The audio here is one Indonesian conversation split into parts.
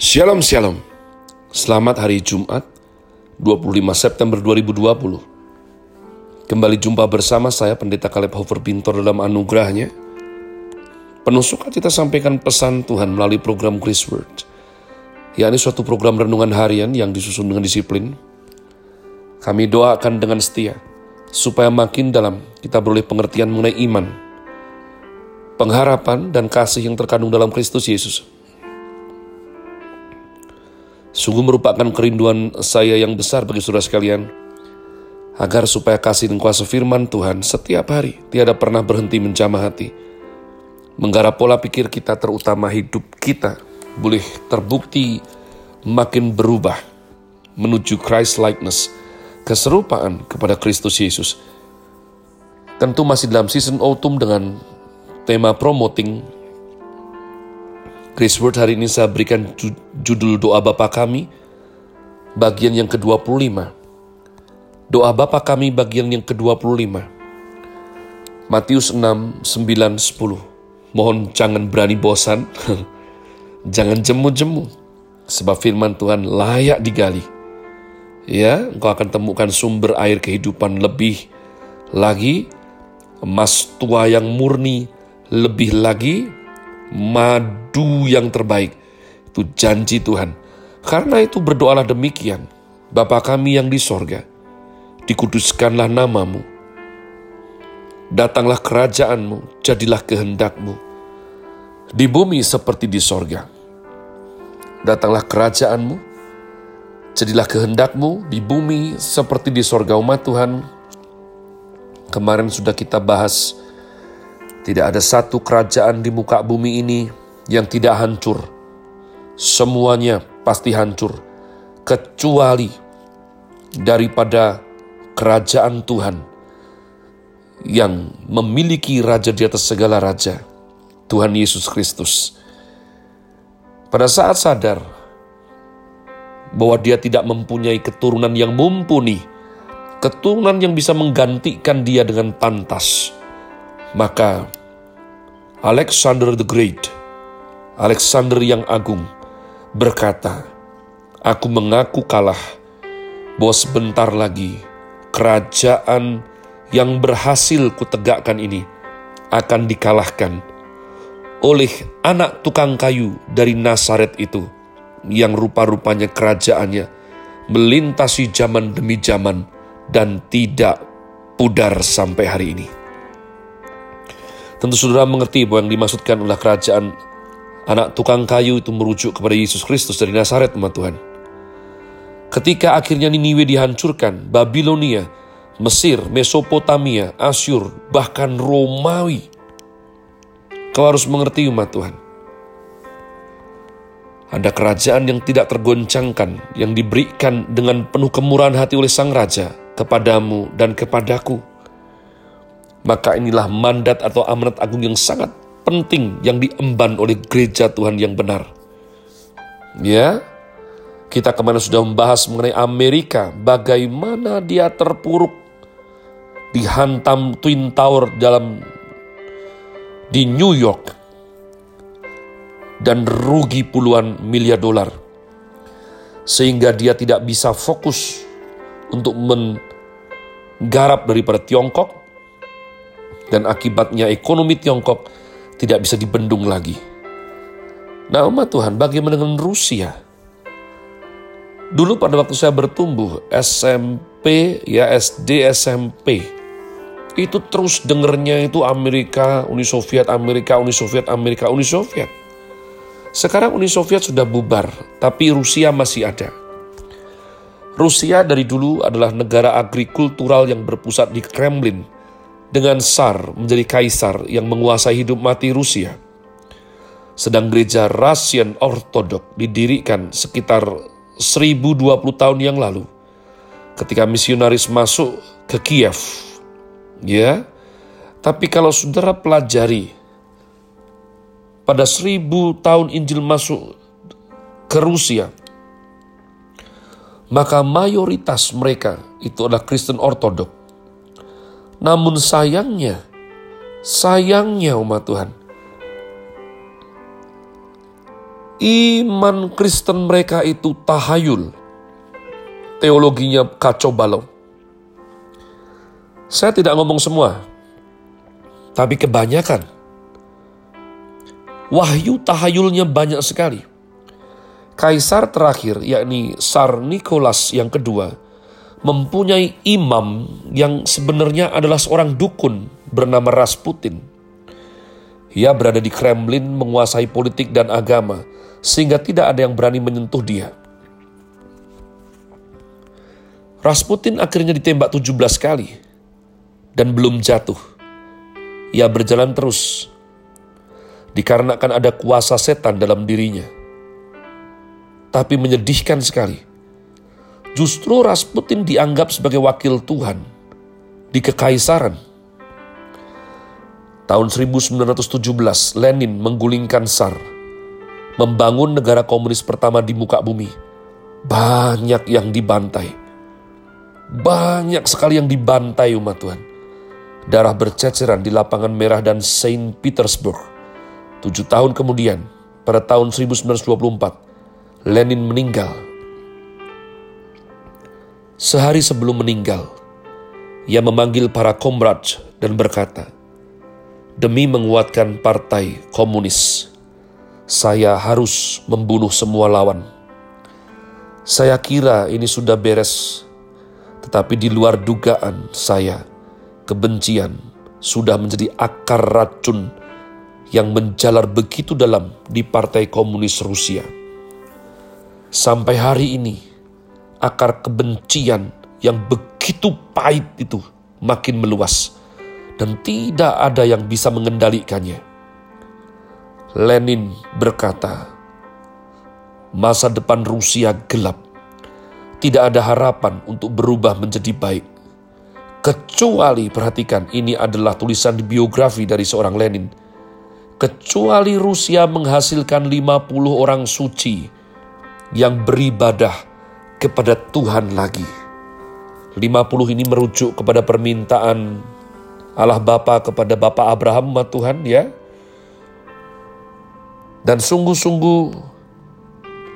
Shalom Shalom. Selamat hari Jumat 25 September 2020 Kembali jumpa bersama saya Pendeta Kaleb Hofer Bintor dalam anugerahnya. Penuh kita sampaikan pesan Tuhan melalui program Grace Word yakni suatu program renungan harian yang disusun dengan disiplin. Kami doakan dengan setia supaya makin dalam kita beroleh pengertian mengenai iman pengharapan dan kasih yang terkandung dalam Kristus Yesus Sungguh merupakan kerinduan saya yang besar bagi saudara sekalian, agar supaya kasih dan kuasa firman Tuhan setiap hari tiada pernah berhenti menjamah hati. Menggarap pola pikir kita terutama hidup kita boleh terbukti makin berubah menuju Christ likeness, keserupaan kepada Kristus Yesus. Tentu masih dalam season autumn dengan tema promoting Grace Word hari ini saya berikan judul doa Bapa kami, bagian yang ke-25. Doa Bapa kami bagian yang ke-25. Matius 6, 9, 10. Mohon jangan berani bosan, jangan jemu-jemu, sebab firman Tuhan layak digali. Ya, engkau akan temukan sumber air kehidupan lebih lagi, emas tua yang murni lebih lagi, madu yang terbaik. Itu janji Tuhan. Karena itu berdoalah demikian. Bapa kami yang di sorga, dikuduskanlah namamu. Datanglah kerajaanmu, jadilah kehendakmu. Di bumi seperti di sorga. Datanglah kerajaanmu, jadilah kehendakmu di bumi seperti di sorga umat Tuhan. Kemarin sudah kita bahas tidak ada satu kerajaan di muka bumi ini yang tidak hancur. Semuanya pasti hancur, kecuali daripada kerajaan Tuhan yang memiliki raja di atas segala raja, Tuhan Yesus Kristus. Pada saat sadar bahwa dia tidak mempunyai keturunan yang mumpuni, keturunan yang bisa menggantikan dia dengan pantas, maka Alexander the Great, Alexander yang agung, berkata, Aku mengaku kalah, bahwa sebentar lagi kerajaan yang berhasil kutegakkan ini akan dikalahkan oleh anak tukang kayu dari Nasaret itu, yang rupa-rupanya kerajaannya melintasi zaman demi zaman dan tidak pudar sampai hari ini. Tentu saudara mengerti bahwa yang dimaksudkan adalah kerajaan anak tukang kayu itu merujuk kepada Yesus Kristus dari Nazaret, umat Tuhan. Ketika akhirnya Niniwe dihancurkan, Babilonia, Mesir, Mesopotamia, Asyur, bahkan Romawi. Kau harus mengerti umat Tuhan. Ada kerajaan yang tidak tergoncangkan, yang diberikan dengan penuh kemurahan hati oleh Sang Raja kepadamu dan kepadaku. Maka inilah mandat atau amanat agung yang sangat penting yang diemban oleh gereja Tuhan yang benar. Ya, kita ke mana sudah membahas mengenai Amerika, bagaimana dia terpuruk, dihantam Twin Tower dalam di New York, dan rugi puluhan miliar dolar. Sehingga dia tidak bisa fokus untuk menggarap daripada Tiongkok, dan akibatnya ekonomi Tiongkok tidak bisa dibendung lagi. Nah umat Tuhan, bagaimana dengan Rusia? Dulu pada waktu saya bertumbuh, SMP, ya SD, SMP, itu terus dengernya itu Amerika, Uni Soviet, Amerika, Uni Soviet, Amerika, Uni Soviet. Sekarang Uni Soviet sudah bubar, tapi Rusia masih ada. Rusia dari dulu adalah negara agrikultural yang berpusat di Kremlin, dengan Tsar menjadi kaisar yang menguasai hidup mati Rusia. Sedang gereja Russian Ortodok didirikan sekitar 1020 tahun yang lalu ketika misionaris masuk ke Kiev. Ya, tapi kalau saudara pelajari pada seribu tahun Injil masuk ke Rusia, maka mayoritas mereka itu adalah Kristen Ortodok. Namun sayangnya, sayangnya umat Tuhan, Iman Kristen mereka itu tahayul. Teologinya kacau balau. Saya tidak ngomong semua, tapi kebanyakan. Wahyu tahayulnya banyak sekali. Kaisar terakhir, yakni Tsar Nicholas yang kedua, mempunyai imam yang sebenarnya adalah seorang dukun bernama Rasputin. Ia berada di Kremlin menguasai politik dan agama, sehingga tidak ada yang berani menyentuh dia. Rasputin akhirnya ditembak 17 kali dan belum jatuh. Ia berjalan terus, dikarenakan ada kuasa setan dalam dirinya. Tapi menyedihkan sekali, justru Rasputin dianggap sebagai wakil Tuhan di kekaisaran. Tahun 1917, Lenin menggulingkan Tsar, membangun negara komunis pertama di muka bumi. Banyak yang dibantai. Banyak sekali yang dibantai umat Tuhan darah berceceran di lapangan merah dan Saint Petersburg. Tujuh tahun kemudian, pada tahun 1924, Lenin meninggal. Sehari sebelum meninggal, ia memanggil para komrad dan berkata, Demi menguatkan partai komunis, saya harus membunuh semua lawan. Saya kira ini sudah beres, tetapi di luar dugaan saya kebencian sudah menjadi akar racun yang menjalar begitu dalam di Partai Komunis Rusia. Sampai hari ini, akar kebencian yang begitu pahit itu makin meluas dan tidak ada yang bisa mengendalikannya. Lenin berkata, "Masa depan Rusia gelap, tidak ada harapan untuk berubah menjadi baik." Kecuali, perhatikan, ini adalah tulisan di biografi dari seorang Lenin. Kecuali Rusia menghasilkan 50 orang suci yang beribadah kepada Tuhan lagi. 50 ini merujuk kepada permintaan Allah Bapa kepada Bapak Abraham, Tuhan ya. Dan sungguh-sungguh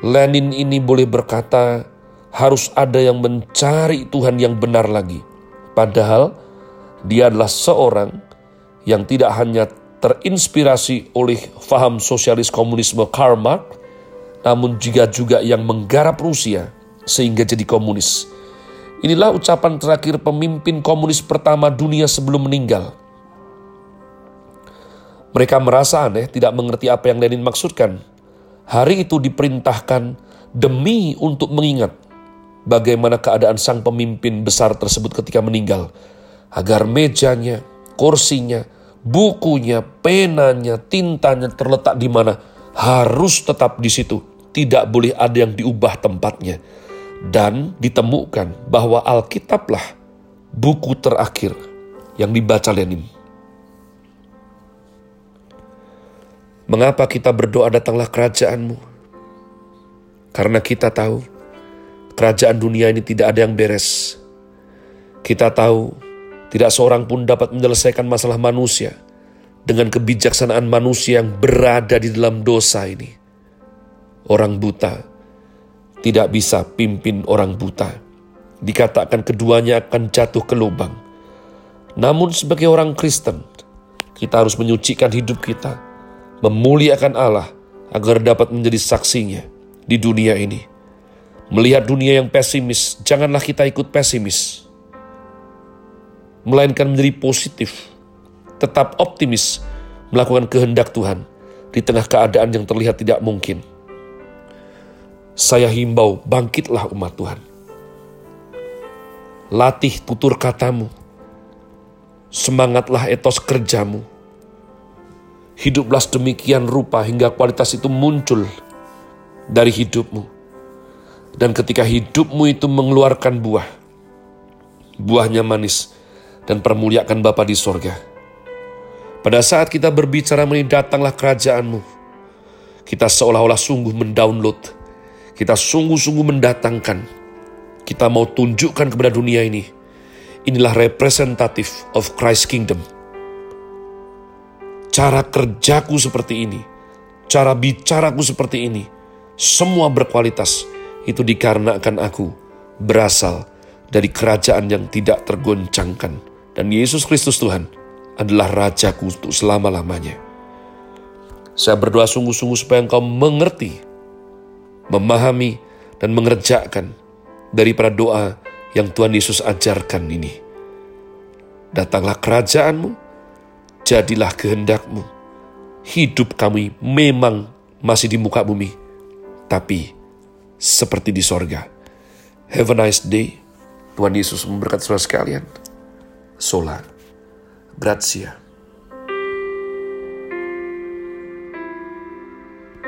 Lenin ini boleh berkata harus ada yang mencari Tuhan yang benar lagi Padahal dia adalah seorang yang tidak hanya terinspirasi oleh faham sosialis komunisme Karl Marx, namun juga juga yang menggarap Rusia sehingga jadi komunis. Inilah ucapan terakhir pemimpin komunis pertama dunia sebelum meninggal. Mereka merasa aneh, tidak mengerti apa yang Lenin maksudkan. Hari itu diperintahkan demi untuk mengingat bagaimana keadaan sang pemimpin besar tersebut ketika meninggal, agar mejanya, kursinya, bukunya, penanya, tintanya terletak di mana harus tetap di situ, tidak boleh ada yang diubah tempatnya, dan ditemukan bahwa Alkitablah buku terakhir yang dibaca Lenin. Mengapa kita berdoa datanglah kerajaanmu? Karena kita tahu kerajaan dunia ini tidak ada yang beres. Kita tahu tidak seorang pun dapat menyelesaikan masalah manusia dengan kebijaksanaan manusia yang berada di dalam dosa ini. Orang buta tidak bisa pimpin orang buta. Dikatakan keduanya akan jatuh ke lubang. Namun sebagai orang Kristen, kita harus menyucikan hidup kita, memuliakan Allah agar dapat menjadi saksinya di dunia ini Melihat dunia yang pesimis, janganlah kita ikut pesimis. Melainkan menjadi positif, tetap optimis, melakukan kehendak Tuhan di tengah keadaan yang terlihat tidak mungkin. Saya himbau, bangkitlah umat Tuhan. Latih tutur katamu. Semangatlah etos kerjamu. Hiduplah demikian rupa hingga kualitas itu muncul dari hidupmu dan ketika hidupmu itu mengeluarkan buah, buahnya manis, dan permuliakan Bapa di sorga. Pada saat kita berbicara mengenai datanglah kerajaanmu, kita seolah-olah sungguh mendownload, kita sungguh-sungguh mendatangkan, kita mau tunjukkan kepada dunia ini, inilah representatif of Christ Kingdom. Cara kerjaku seperti ini, cara bicaraku seperti ini, semua berkualitas, itu dikarenakan aku berasal dari kerajaan yang tidak tergoncangkan. Dan Yesus Kristus Tuhan adalah Rajaku untuk selama-lamanya. Saya berdoa sungguh-sungguh supaya engkau mengerti, memahami, dan mengerjakan daripada doa yang Tuhan Yesus ajarkan ini. Datanglah kerajaanmu, jadilah kehendakmu. Hidup kami memang masih di muka bumi, tapi seperti di sorga. Have a nice day. Tuhan Yesus memberkati saudara sekalian. Sola. Grazie.